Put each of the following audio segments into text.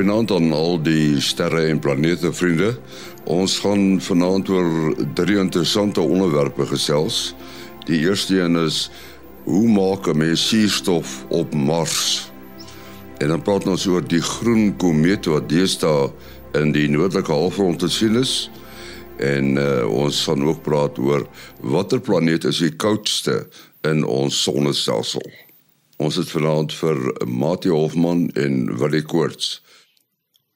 Goeienaand aan al die sterre en planete vriende. Ons gaan vanaand oor drie interessante onderwerpe gesels. Die eerste een is hoe maak 'n mens suurstof op Mars? En dan praat ons oor die groen komeet wat deesdae in die noordelike halfrond te sien is. En uh, ons gaan ook praat oor watter planeet is die koudste in ons sonnestelsel. Ons het vanaand vir Mati Hofman en Willie Koorts.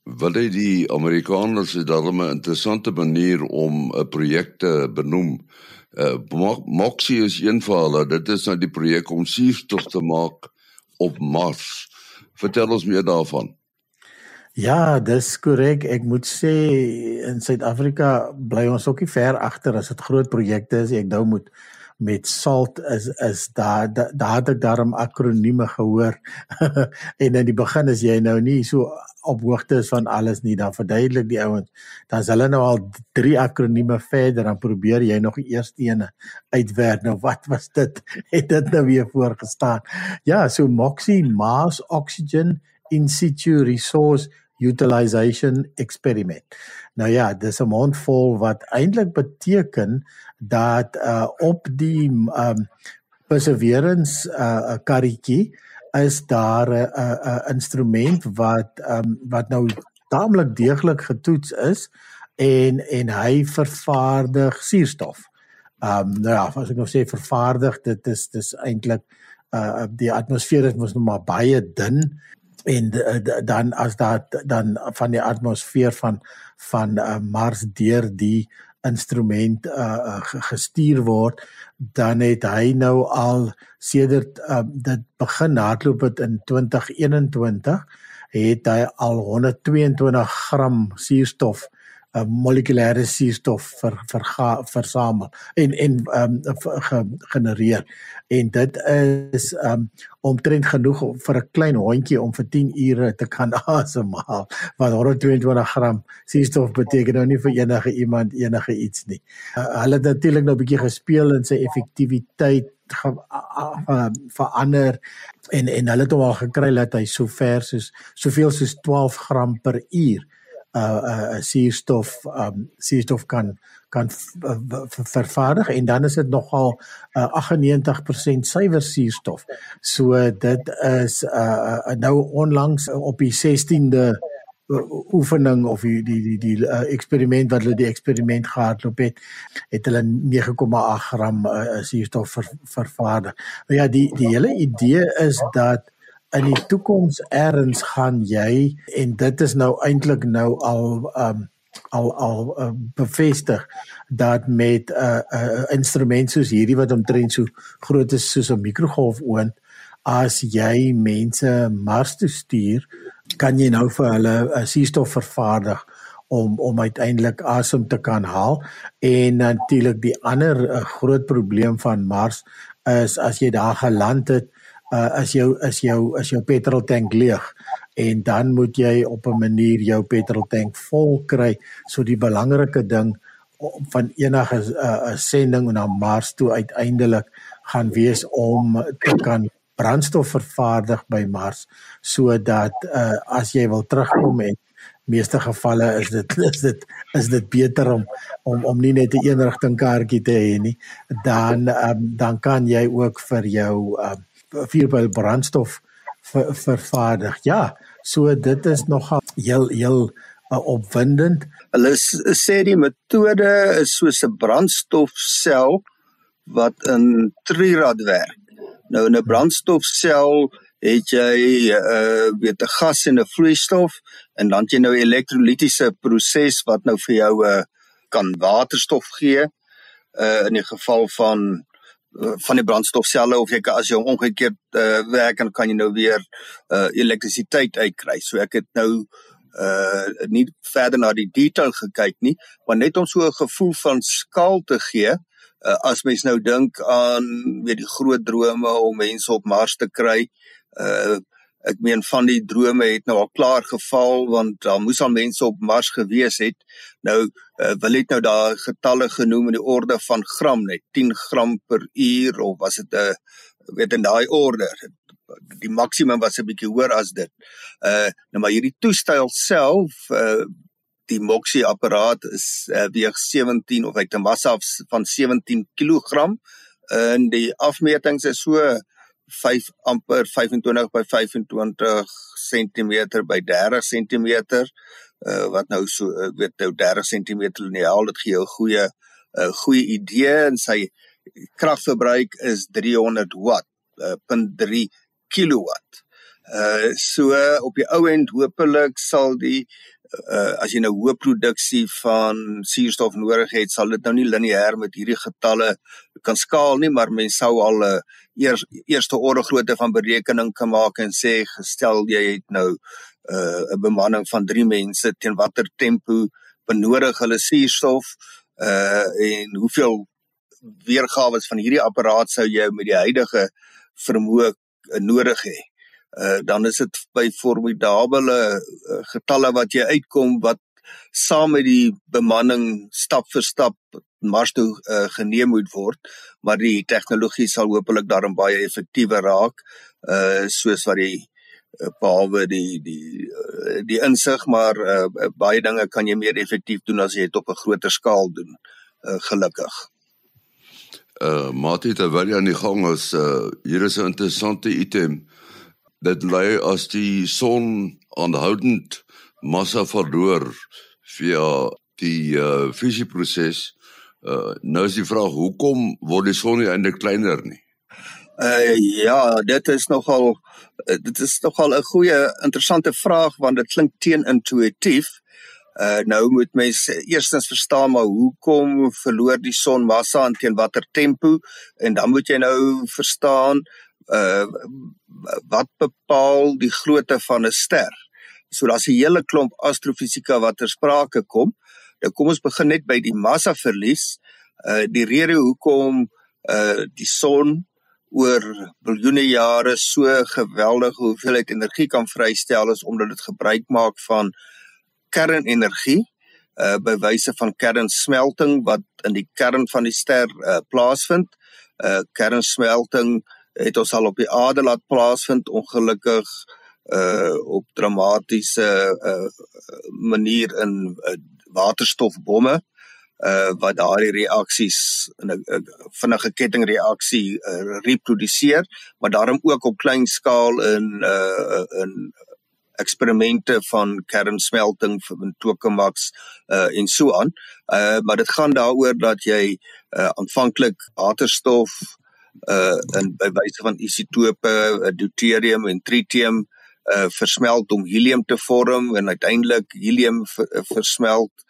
Wat hy die Amerikaners het daarom 'n interessante manier om 'n projek te benoem. Uh, Moxie is een van hulle. Dit is nou die projek om suurstof te maak op Mars. Vertel ons meer daarvan. Ja, dis korrek. Ek moet sê in Suid-Afrika bly ons ook nie ver agter as dit groot projekte is. Ek dou moet met SALT is is daar daar het ek daarom akronieme gehoor en in die begin is jy nou nie so op hoogte is van alles nie dan verduidelik die ouens dan is hulle nou al drie akronieme verder dan probeer jy nog die eerste ene uitwerk. Nou wat was dit? Het dit nou weer voorgestaan? Ja so MOXIE mass oxygen in situ resource utilization experiment. Nou ja dis 'n mondvol wat eintlik beteken dat uh op die um perseverance uh karretjie is daar 'n uh, 'n uh, instrument wat um wat nou taamlik deeglik getoets is en en hy vervaardig suurstof. Um nou ja, as ek nou sê vervaardig, dit is dis eintlik uh die atmosfeer is mos nog maar baie dun en uh, dan as dat dan van die atmosfeer van van uh, Mars deur die instrument uh, gestuur word dan het hy nou al sedert uh, dit begin hardloop het in 2021 het hy al 122 gram suurstof molekulêre suurstof ver, ver versamel en en um, ge, genereer en dit is um, omtrent genoeg vir 'n klein hondjie om vir 10 ure te kan asemhaal wat 122 gram suurstof beteken nou nie vir enige iemand enige iets nie. Uh, hulle het natuurlik nou 'n bietjie gespeel in sy effektiwiteit ge, uh, uh, verander en en hulle het hom al gekry dat hy so ver soos soveel soos 12 gram per uur uh uh suurstof um suurstof kan kan vervaardig en dan is dit nogal uh, 98% suiwer suurstof. So dit is uh, uh nou onlangs op die 16de oefening of die die die die uh, eksperiment wat hulle die eksperiment gehardloop het het hulle 9,8 gram uh, suurstof ver, vervaardig. Nou ja, die die hele idee is dat in die toekoms erns gaan jy en dit is nou eintlik nou al um al al uh, bevestig dat met 'n uh, uh, instrument soos hierdie wat omtrent so groot is soos 'n mikrogolfoond as jy mense Mars toe stuur kan jy nou vir hulle 'n uh, suurstof vervaardig om om uiteindelik asem te kan haal. En natuurlik die ander uh, groot probleem van Mars is as jy daar geland het uh, as jou is jou is jou petroltank leeg en dan moet jy op 'n manier jou petroltank vol kry. So die belangrike ding van enige 'n uh, sending na Mars toe uiteindelik gaan wees om te kan brandstof vervaardig by Mars sodat uh, as jy wil terugkom en meeste gevalle is dit is dit is dit beter om om om nie net 'n eenrigting kaartjie te hê nie dan um, dan kan jy ook vir jou um, vuurpyl brandstof ver, vervaardig. Ja, so dit is nogal heel heel uh, opwindend. Hulle sê die metode is soos 'n brandstofsel wat in trirad werk. Nou in 'n brandstofsel het jy uh, weet 'n gas en 'n vloeistof en dan jy nou 'n elektrolitiese proses wat nou vir jou 'n uh, kan waterstof gee. Uh in die geval van van die brandstofselle of jy as jy omgekeerd uh, werk dan kan jy nou weer uh, elektrisiteit uitkry. So ek het nou uh nie verder na die detail gekyk nie, maar net om so 'n gevoel van skaal te gee, uh, as mens nou dink aan weet die groot drome om mense op Mars te kry, uh ek meen van die drome het nou al klaar geval want daar moes al mense op Mars gewees het. Nou uh, wil dit nou daar getalle genoem in die orde van gram net 10 gram per uur of was dit 'n weet in daai orde die maksimum was 'n bietjie hoër as dit. Uh nou maar hierdie toestel self uh die Moxie apparaat is uh, weeg 17 of hy het 'n massa van 17 kg en die afmetings is so 5 amper 25 by 25 cm by 30 cm uh, wat nou so ek weet nou 30 cm lineaal dit gee 'n goeie uh, goeie idee en sy kragverbruik is 300 watt uh, 0.3 kilowatt. Uh so op die ou end hopelik sal die uh as jy nou hoë produksie van suurstof nodig het, sal dit nou nie lineêr met hierdie getalle kan skaal nie, maar mens sou al 'n uh, eers, eerste orde grootte van berekening kan maak en sê gestel jy het nou 'n uh, bemanning van 3 mense teen watter tempo benodig hulle suurstof uh en hoeveel weergawe van hierdie apparaat sou jy met die huidige vermoë nodig hê. Uh dan is dit by formidable uh, getalle wat jy uitkom wat saam met die bemanning stap vir stap mars toe uh, geneem moet word maar die tegnologie sal hopelik daarin baie effektiewer raak uh soos wat die uh, behalwe die die uh, die insig maar uh, baie dinge kan jy meer effektief doen as jy dit op 'n groter skaal doen uh, gelukkig. Uh Mati terwyl jy aan die gang is uh hier is 'n interessante item dit lê as die son aanhoudend massa verloor via die uh fusieproses uh nou is die vraag hoekom word die son nie eintlik kleiner nie? Uh ja dit is nogal dit is nogal 'n goeie interessante vraag want dit klink teenintuïtief. Uh nou moet mens eerstens verstaan maar hoekom verloor die son massa en teen watter tempo? En dan moet jy nou verstaan uh wat bepaal die grootte van 'n ster. So daar's 'n hele klomp astrofisika wat ter sprake kom. Nou kom ons begin net by die massa verlies. Uh die rede hoekom uh die son oor biljoene jare so geweldige hoeveelheid energie kan vrystel is omdat dit gebruik maak van kernenergie uh by wyse van kernsmelting wat in die kern van die ster uh plaasvind. Uh kernsmelting het ons al op die aarde laat plaasvind ongelukkig uh op dramatiese uh manier in uh, waterstofbomme uh wat daardie reaksies in 'n vinnige kettingreaksie uh, reproduseer maar daarom ook op klein skaal in uh in eksperimente van kernsmelting van tokamaks uh en so aan. Uh maar dit gaan daaroor dat jy uh aanvanklik waterstof uh in by wyse van isotope, uh, deuterium en tritium uh versmelt om helium te vorm en uiteindelik helium versmelt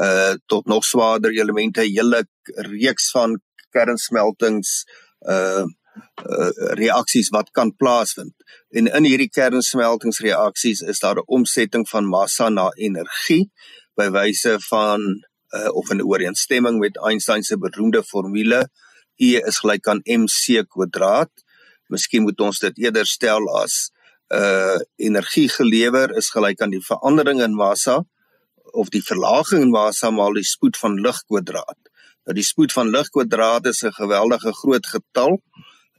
uh tot nog swaarder elemente, hele reeks van kernsmeltings uh uh, reaksies wat kan plaasvind. En in hierdie kernsmeltingsreaksies is daar 'n omsetting van massa na energie by wyse van uh, of in ooreenstemming met Einstein se beroemde formule E is gelyk aan mc kwadraat. Miskien moet ons dit eerder stel as uh energie gelewer is gelyk aan die verandering in massa of die verlaging in massa maal die spoed van lig kwadraat. Nou die spoed van lig kwadraat is 'n geweldige groot getal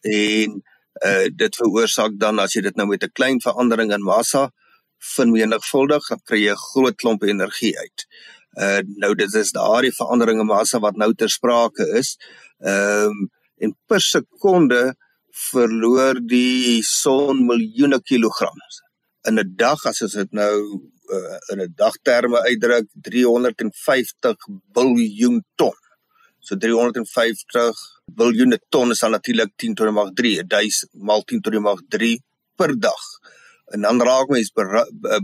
en uh dit veroorsaak dan as jy dit nou met 'n klein verandering in massa vermenigvuldig, dan kry jy 'n groot klomp energie uit. Uh nou dit is daardie verandering in massa wat nou ter sprake is. Ehm um, en per sekonde verloor die son miljoene kilograms. In 'n dag as ons dit nou uh, in 'n dagterme uitdruk 350 biljoen ton. So 350 biljoene ton is dan natuurlik 10 tot die mag 3, 1000 maal 10 tot die mag 3 per dag. En dan raak mens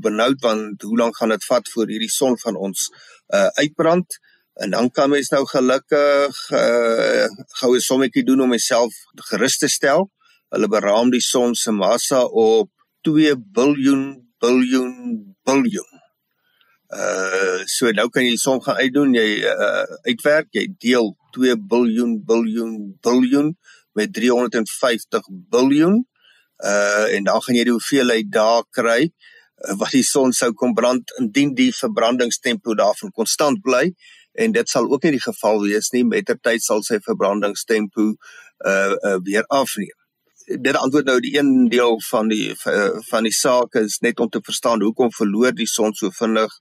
benoud want hoe lank gaan dit vat voor hierdie son van ons uh uitbrand? En dan kan mens nou gelukkig uh goue sommetjie doen om myself gerus te stel. Hulle beraam die son se massa op 2 biljoen biljoen biljoen. Uh so nou kan jy die som gaan uitdoen, jy uh uitwerk, jy deel 2 biljoen biljoen biljoen met 350 biljoen. Uh en dan gaan jy die hoeveelheid dae kry uh, wat die son sou kom brand indien die verbrandingstempo daarvan konstant bly en dit sal ook nie die geval wees nie mettertyd sal sy verbrandingstempo uh, uh weer afneem. dit antwoord nou die een deel van die van die saak is net om te verstaan hoekom verloor die son so vinnig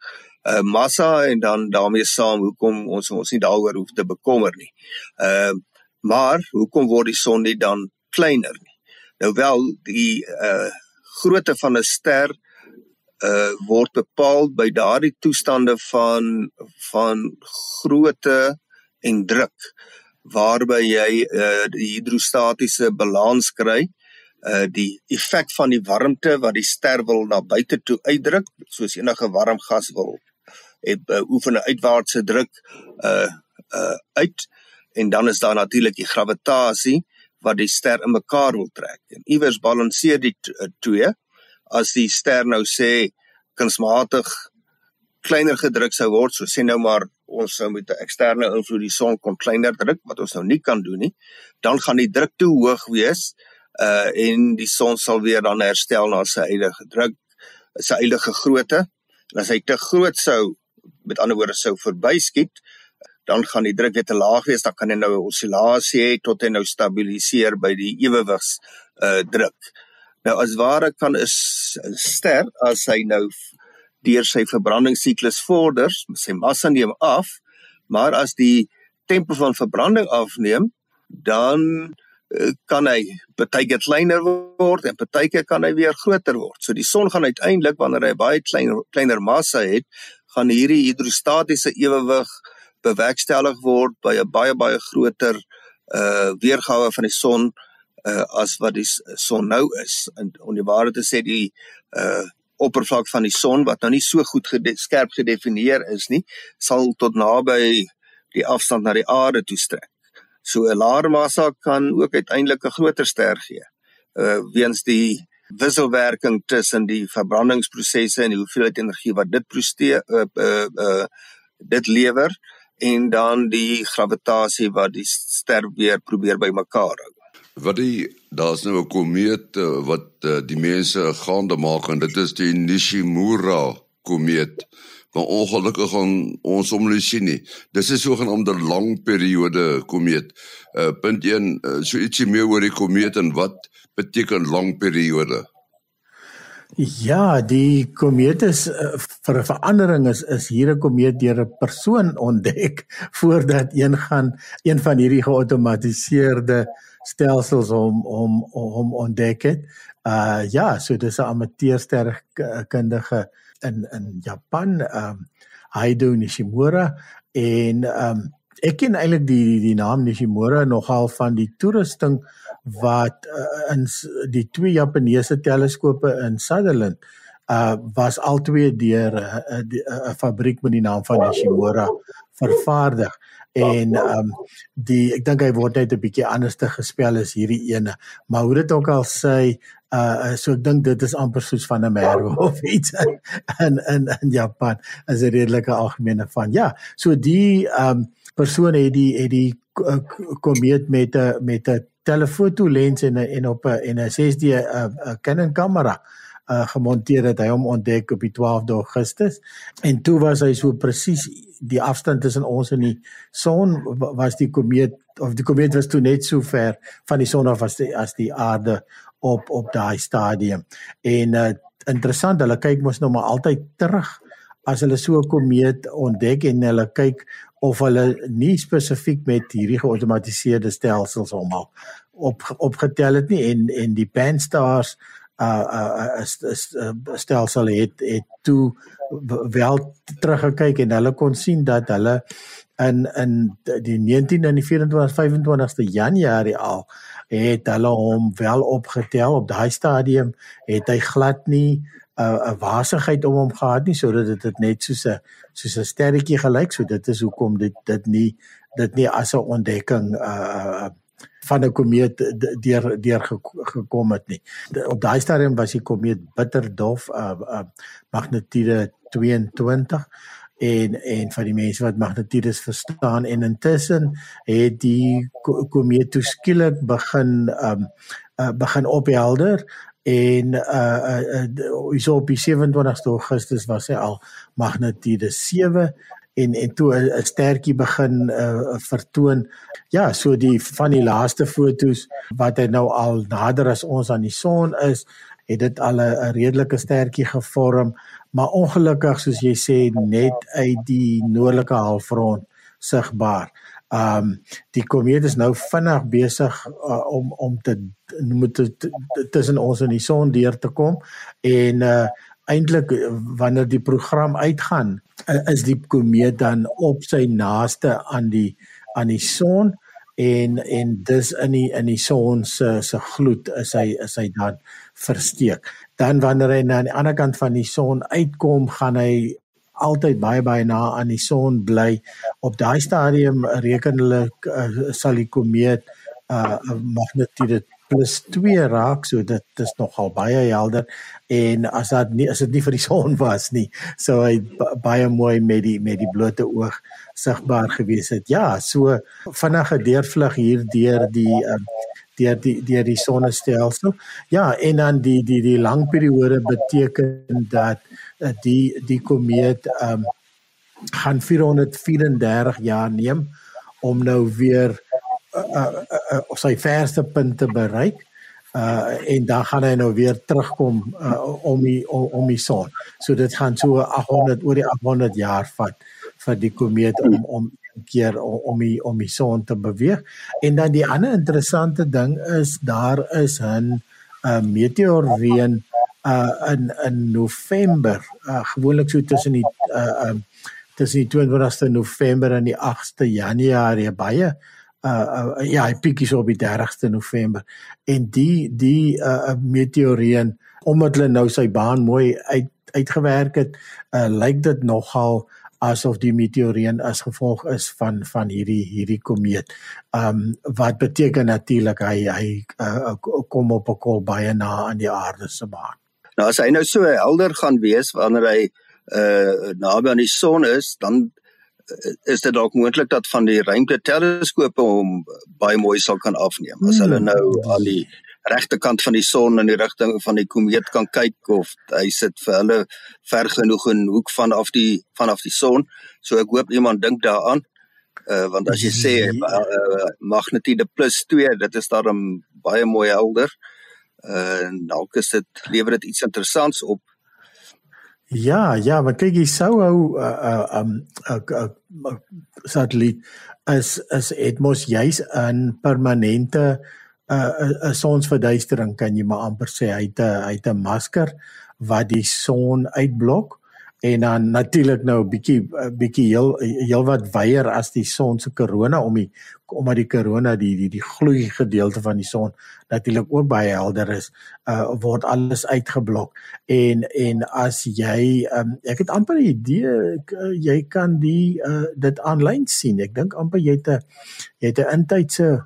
uh massa en dan daarmee saam hoekom ons ons nie daaroor hoef te bekommer nie. Uh maar hoekom word die son nie dan kleiner nie? Nou wel die uh grootte van 'n ster uh word bepaal by daardie toestande van van grootte en druk waarby jy uh die hidrostatiese balans kry uh die effek van die warmte wat die ster wil na buite toe uitdruk soos enige warm gas wil het uh, oefen 'n uitwaartse druk uh uh uit en dan is daar natuurlik die gravitasie wat die ster in mekaar wil trek. En iewers balanseer die uh, twee. As die ster nou sê kunsmatig kleiner gedruk sou word, so sê nou maar ons sou met 'n eksterne invloed die son kon kleiner druk wat ons nou nie kan doen nie, dan gaan die druk te hoog wees uh en die son sal weer dan herstel na sy eilige druk, sy eilige grootte. En as hy te groot sou met ander woorde sou verbyskiet, dan gaan die druk weer te laag wees, dan kan hy nou 'n osilasie hê tot hy nou stabiliseer by die ewewigs uh druk. Nou as ware kan 'n ster as hy nou deur sy verbrandingssiklus vorder, sy massa neem af, maar as die tempo van verbranding afneem, dan uh, kan hy partykeer kleiner word en partykeer kan hy weer groter word. So die son gaan uiteindelik wanneer hy baie klein kleiner massa het, gaan hierdie hidrostatiese ewewig bewerkstellig word by 'n baie baie groter uh weergawe van die son uh as wat die son nou is. En om die waarheid te sê die uh oppervlak van die son wat nou nie so goed gede skerp gedefinieer is nie, sal tot naby die afstand na die aarde toe strek. So 'n laer massa kan ook uiteindelik 'n groter ster gee. Uh weens die wisselwerking tussen die verbrandingsprosesse en die hoeveelheid energie wat dit presteer uh, uh, uh, dit lewer en dan die gravitasie wat die ster weer probeer bymekaar hou. Wat die daar's nou 'n komeet wat uh, die mense gaande maak en dit is die Nishimura komeet. Maar ongelukkig gaan ons hom nie sien nie. Dis 'n sogenaamde langperiode komeet. Uh punt 1, uh, so ietsie meer oor die komeet en wat beteken lang periode? Ja, die komeet is uh, vir 'n verandering is is hier 'n komeet deur 'n persoon ontdek voordat een gaan een van hierdie geautomatiseerde stelsels om om om ontdek het. Uh ja, so dis 'n amateursterkundige in in Japan, um Haido Nishimura en um ek ken eintlik die, die die naam Nishimura nogal van die toerusting wat uh, in die twee Japaneese teleskope in Sutherland uh was albei deur 'n uh, 'n uh, uh, fabriek met die naam van Nishimura vervaardig en um die ek dink hy word net 'n bietjie anders te gespel as hierdie ene. Maar hoe dit ook al sê uh so ek dink dit is amper soos van 'n merwe of iets in in in Japan. As 'n redelike algemene van ja so die um persoon het die het die komeet met 'n met 'n telefoto lens en 'n en op 'n en 'n 6D 'n Canon kamera uh gemonteer het hy hom ontdek op die 12de Augustus. En toe was hy so presies die afstand tussen ons en die son was die komeet of die komeet was toe net so ver van die son af as die as die aarde op op daai stadium. En uh interessant hulle kyk mos nou maar altyd terug as hulle so 'n komeet ontdek en hulle kyk of hulle nie spesifiek met hierdie geautomatiseerde stelsels almal op opgetel het nie en en die Pan-STARRS uh is stelsel het het toe wel teruggekyk en hulle kon sien dat hulle in in die 19 en die 24 25ste Januarie al het hulle hom wel opgetel. Op daai stadium het hy glad nie 'n uh, 'n wasigheid om hom gehad nie sodat dit dit net soos 'n soos 'n sterretjie gelyk. So dit is hoekom dit dit nie dit nie as 'n ontdekking uh van 'n komeet deur deur gekom het nie. Op daai stadium was die komeet bitter dof uh, uh magnitude 22 en en van die mense wat magnitudes verstaan en intussen het die komeet toe skielik begin um uh, begin ophelder en uh uh, uh so op die 27ste Augustus was hy al magnitude 7 en en toe 'n stertjie begin uh, vertoon. Ja, so die van die laaste fotos wat hy nou al nader as ons aan die son is, het dit al 'n redelike stertjie gevorm, maar ongelukkig soos jy sê net uit die noordelike halfrond sigbaar. Um die komeet is nou vinnig besig uh, om om te moet tussen ons en die son deur te kom en uh eintlik wanneer die program uitgaan is die komeet dan op sy naaste aan die aan die son en en dis in die in die son se se gloed is hy is hy dan versteek. Dan wanneer hy aan die ander kant van die son uitkom, gaan hy altyd baie baie na aan die son bly. Op daai stadium reken hulle uh, sal die komeet uh magnitude plus 2 raak, so dit is nogal baie helder en as dit nie as dit nie vir die son was nie, sou hy baie mooi met die met die blote oog sigbaar gewees het. Ja, so vinnige deurvlug hier deur die um, deur die deur die sonnestelsel. Ja, en dan die die die lang periode beteken dat uh, die die komeet um, gaan 434 jaar neem om nou weer uh, uh, uh, uh, sy verste punt te bereik. Uh en dan gaan hy nou weer terugkom uh, om die om, om die son. So dit gaan so 800 oor die 800 jaar vat vir die komeet om om keer om die om die son te beweeg. En dan die ander interessante ding is daar is 'n uh, eh, meteoorreën uh in in November, uh gewoonlik so tussen die uh um tussen die 22ste November en die 8ste Januarie baie uh, uh ja, hy piek hier op die 30ste November. En die die uh meteoorreën omdat hulle nou sy baan mooi uit uitgewerk het, uh lyk dit nogal asof die meteoreën as gevolg is van van hierdie hierdie komeet. Um wat beteken natuurlik hy hy uh, kom op 'n kol baie na aan die aarde se baan. Nou as hy nou so helder gaan wees wanneer hy uh naby aan die son is, dan uh, is dit dalk moontlik dat van die ruimteteleskope hom baie mooi sal kan afneem. As hulle hmm. nou aan die regterkant van die son in die rigting van die komeet kan kyk of hy sit vir hulle ver genoeg in hoek vanaf die vanaf die son. So ek hoop iemand dink daaraan. Uh want as jy sê uh, magnitude plus 2, dit is daarom baie mooi helder. Uh dalk is dit lewer dit iets interessants op. Ja, ja, maar kyk jy sou hou 'n uh, uh, um 'n satelliet as as Edmos juis 'n permanente 'n 'n sonsverduistering kan jy maar amper sê. Hy het 'n hy het 'n masker wat die son uitblok en dan natuurlik nou 'n bietjie bietjie heel heel wat wyer as die son se korona om die omdat die korona die die die gloei gedeelte van die son natuurlik ook baie helder is uh, word alles uitgeblok en en as jy um, ek het amper 'n idee jy kan die uh, dit aanlyn sien ek dink amper jy het 'n jy het 'n intydse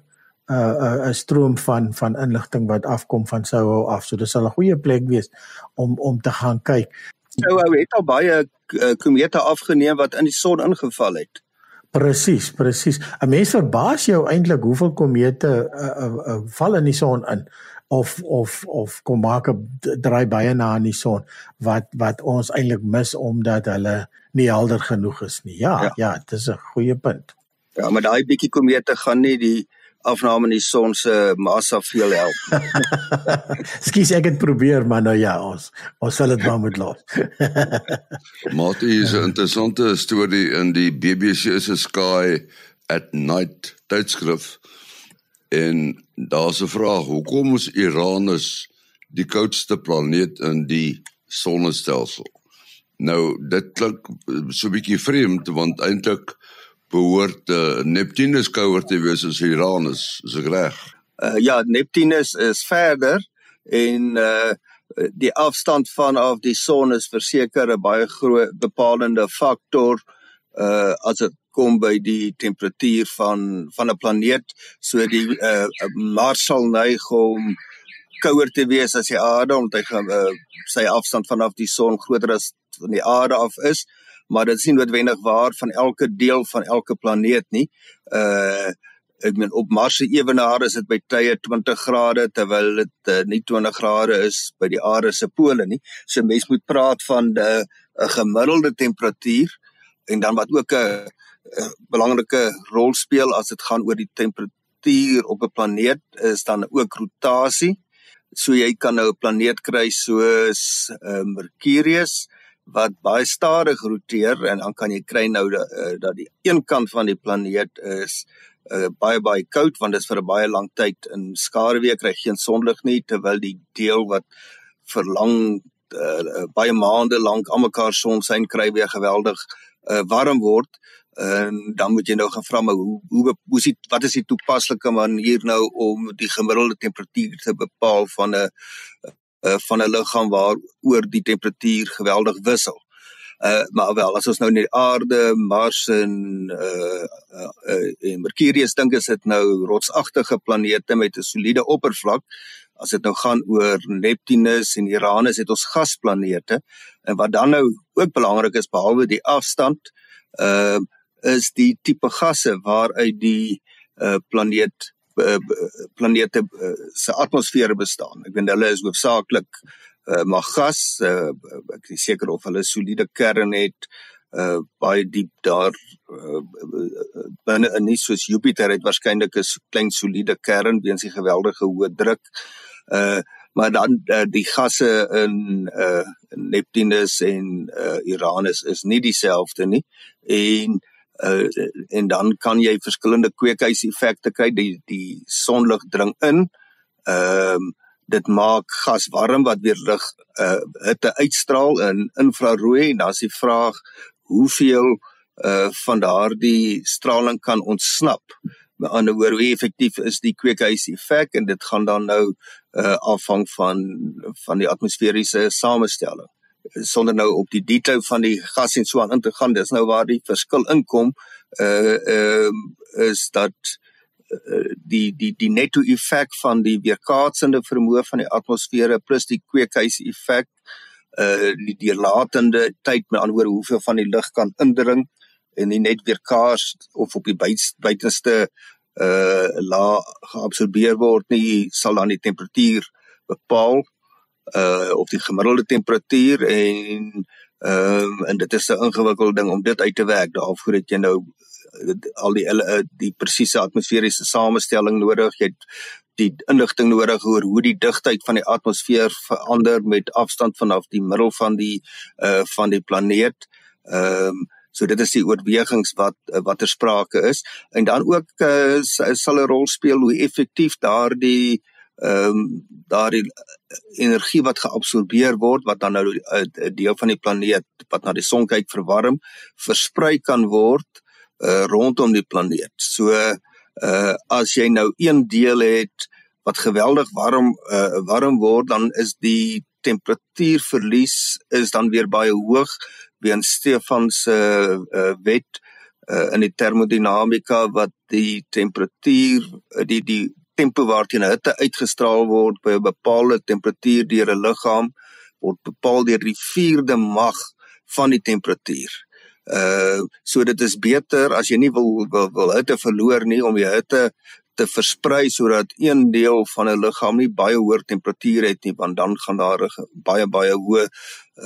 'n uh, 'n uh, stroom van van inligting wat afkom van Soho af. So dis 'n goeie plek wees om om te gaan kyk. Soho het al baie uh, komete afgeneem wat in die son ingeval het. Presies, presies. 'n Mens verbaas jou eintlik hoeveel komete uh, uh, uh, val in die son in of of of kom maak 'n draai baie na aan die son wat wat ons eintlik mis omdat hulle nie helder genoeg is nie. Ja, ja, ja dit is 'n goeie punt. Ja, maar daai bietjie komete gaan nie die afname in die son se massa veel help. Skus ek het probeer maar nou ja ons ons sal dit maar moet los. Mate is 'n interessante storie in die BBC se Sky at Night tydskrif en daar's 'n vraag hoekom is Uranus die koudste planeet in die sonnestelsel? Nou dit klink so 'n bietjie vreemd want eintlik behoort uh, Neptunus kouer te wees as Uranus, is ek reg? Uh, ja, Neptunus is verder en uh die afstand vanaf die son is verseker 'n baie groot bepalende faktor uh as dit kom by die temperatuur van van 'n planeet so die uh Mars sal neig om kouer te wees as die aarde omdat hy uh, sy afstand vanaf die son groter as van die aarde af is maar dit is nie noodwendig waar van elke deel van elke planeet nie. Uh ek meen op Mars se ewenaar is dit by tye 20 grade terwyl dit uh, nie 20 grade is by die aarde se pole nie. So mens moet praat van 'n 'n gemiddelde temperatuur en dan wat ook 'n belangrike rol speel as dit gaan oor die temperatuur op 'n planeet is dan ook rotasie. So jy kan nou 'n planeet kry soos uh, Mercurius wat baie stadig roteer en dan kan jy kry nou dat, uh, dat die een kant van die planeet is uh, baie baie koud want dit is vir 'n baie lang tyd in skaduwee kry geen sonlig nie terwyl die deel wat vir lang uh, baie maande lank almekaar sonskyn kry weer geweldig uh, warm word. En dan moet jy nou gaan vra maar hoe hoe hoe sit wat is die toepaslike manier nou om die gemiddelde temperatuur te bepaal van 'n uh, van 'n liggaam waar oor die temperatuur geweldig wissel. Uh maar wel as ons nou net aarde, Mars en uh, uh, uh en Mercurius dink is dit nou rotsagtige planete met 'n soliede oppervlak. As dit nou gaan oor Neptunus en Uranus het ons gasplanete en wat dan nou ook belangrik is behalwe die afstand uh is die tipe gasse waaruit die uh planeet uh, planete uh, se atmosfere bestaan. Ek weet hulle is hoofsaaklik uh, maar gas. Uh, ek is seker of hulle soliede kern het uh baie diep daar uh, binne in nie soos Jupiter het waarskynlik 'n klein soliede kern weens die geweldige hoë druk. Uh maar dan uh, die gasse in uh Neptunus en uh Uranus is nie dieselfde nie en uh, en dan kan jy verskillende kweekhuiseffekte kry. Die die sonlig dring in. Ehm um, dit maak gas warm wat weer lig uh, hitte uitstraal in infrarooi. En dan is die vraag hoeveel uh, van daardie straling kan ontsnap. Met ander woorde hoe effektief is die kweekhuiseffek en dit gaan dan nou uh, afhang van van die atmosferiese samestelling sonder nou op die detail van die gas en so aan in te gaan. Dis nou waar die verskil inkom uh ehm uh, is dat uh, die die die netto effek van die weerkaatsende vermoë van die atmosfere plus die kweekhuis effek uh die deurlatende tyd met anderwoorde hoeveel van die lig kan indring en nie net weerkaats of op die buitenste uh la geabsorbeer word nie sal dan die temperatuur bepaal uh of die gemiddelde temperatuur en ehm um, en dit is 'n ingewikkelde ding om dit uit te werk. Daarvoor het jy nou uh, al die uh, die presiese atmosferiese samestelling nodig. Jy het die inligting nodig oor hoe die digtheid van die atmosfeer verander met afstand vanaf die middel van die uh van die planeet. Ehm um, so dit is die oorwegings wat wat ter sprake is en dan ook uh, sal 'n rol speel hoe effektief daardie uh ehm um, daardie energie wat geabsorbeer word wat dan nou 'n deel van die planeet wat na die son kyk verwarm versprei kan word uh, rondom die planeet. So uh as jy nou een deel het wat geweldig warm uh warm word dan is die temperatuurverlies is dan weer baie hoog weens Stefan se uh, uh, wet uh, in die termodinamika wat die temperatuur die die tempo waarteen hitte uitgestraal word by 'n bepaalde temperatuur deur 'n liggaam word bepaal deur die vierde mag van die temperatuur. Uh so dit is beter as jy nie wil wil, wil hitte verloor nie om die hitte te versprei sodat een deel van 'n liggaam nie baie hoë temperatuur het nie want dan gaan daar baie baie hoë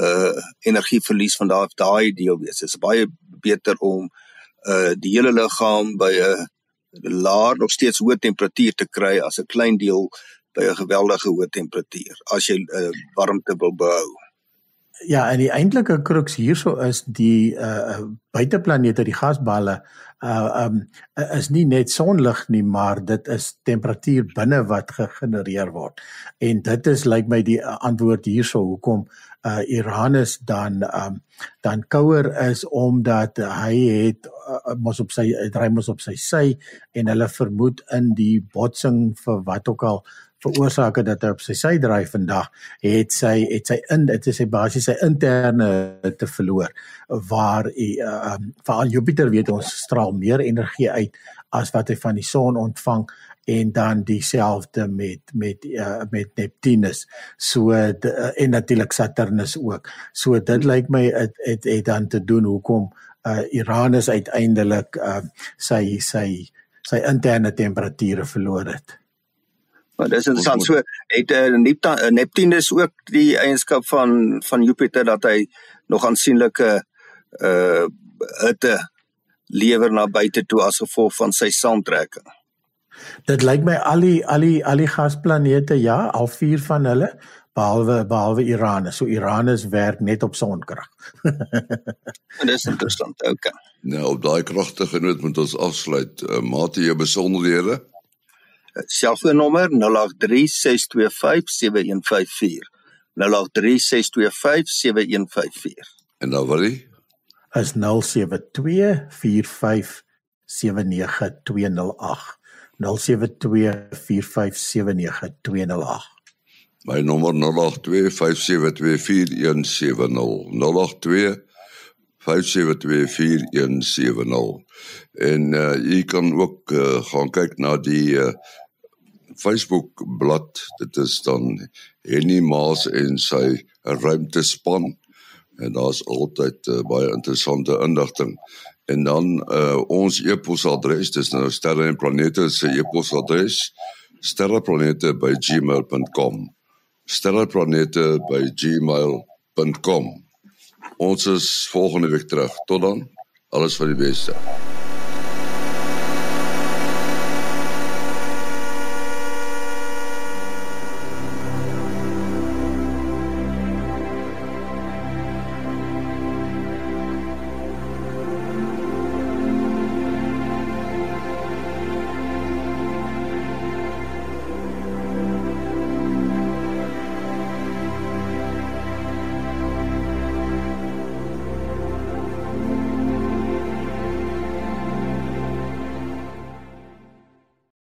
uh energieverlies van daai deel wees. Dit is baie beter om uh die hele liggaam by 'n laer nog steeds hoë temperatuur te kry as 'n klein deel by 'n geweldige hoë temperatuur as jy uh, warmte wil behou. Ja, en die eintlike kruks hierso is die uh buiteplanete, die gasballe, uh um is nie net sonlig nie, maar dit is temperatuur binne wat gegenereer word. En dit is lyk like my die antwoord hierso hoekom uh Uranus dan um dan kouer is omdat hy het uh, mos op sy dry mos op sy sy en hulle vermoed in die botsing vir wat ook al veroorsaak het dat hy op sy sy dry vandag het sy het sy in dit is sy basies sy interne te verloor waar hy uh, um, veral Jupiter weet ons straal meer energie uit as wat hy van die son ontvang en dan dieselfde met met uh, met Neptunus. So de, uh, en natuurlik Saturnus ook. So dit lyk my het, het het dan te doen hoekom uh, Uranus uiteindelik uh, sy sy sy interne temperature verloor het. Maar dis interessant. So het uh, Neptunus ook die eienskap van van Jupiter dat hy nog aansienlike uh hitte lewer na buite toe as gevolg van sy saamtrekking. Dit lyk my al die al die al die gasplanete ja, al vier van hulle behalwe behalwe Iran. So Iran is werk net op sonkrag. en dis interessant. Okay. Nou op daai kragtige noot moet ons afsluit. Uh, mate jou besonderhede. Selfoonnommer 0836257154. 0836257154. En dan wat is? Is 0724579208. 0724579208. My nommer 0825724170. 0825724170. En uh jy kan ook uh, gaan kyk na die uh Facebook blad. Dit is dan Henny Maas en sy ruimtespan en daar's altyd uh, baie interessante inligting. En dan uh ons e-posadres, dis nou sterre en planete se e-posadres sterreplanete@gmail.com. sterreplanete@gmail.com. Ons is volgende week terug. Tot dan. Alles van die beste.